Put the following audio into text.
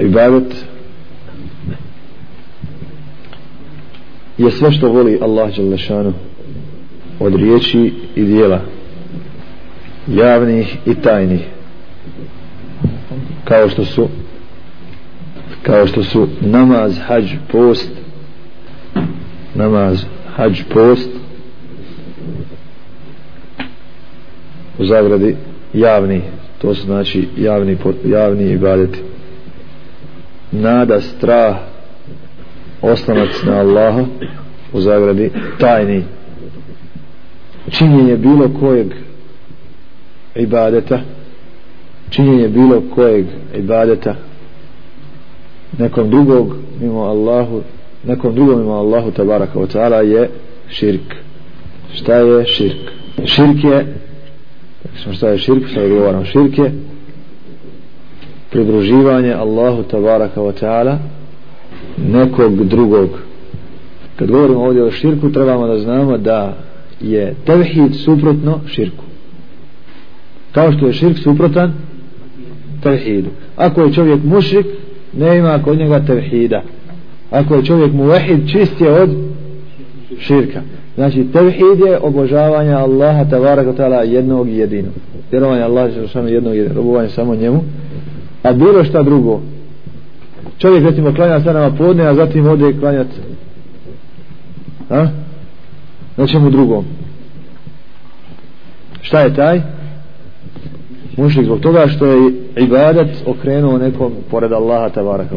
ibadet je sve što voli Allah Đalešanu od riječi i dijela javnih i tajnih kao što su kao što su namaz, hađ, post namaz, hađ, post u zagradi javni to su znači javni, javni ibadeti nada, strah oslonac na Allaha u zagradi tajni. Činjenje bilo kojeg ibadeta činjenje bilo kojeg ibadeta nekom drugog mimo Allahu nekom drugom mimo Allahu tabaraka wa ta'ala je širk. Šta je širk? Širk je šta je širk? Sad govoram širk je pridruživanje Allahu tabaraka wa ta'ala nekog drugog. Kad govorimo ovdje o širku trebamo da znamo da je tevhid suprotno širku. Kao što je širk suprotan tevhidu. Ako je čovjek mušrik ne ima kod njega tevhida. Ako je čovjek muvahid čist je od širka. Znači tevhid je obožavanje Allaha tabaraka ta'ala jednog jedinog. Vjerovanje Allaha jednog jedinog robovanje samo njemu a bilo šta drugo. Čovjek recimo klanja sa nama podne a zatim ode klanjat a? nečemu drugom? Šta je taj? Mušlik zbog toga što je ibadat okrenuo nekom pored Allaha tabaraka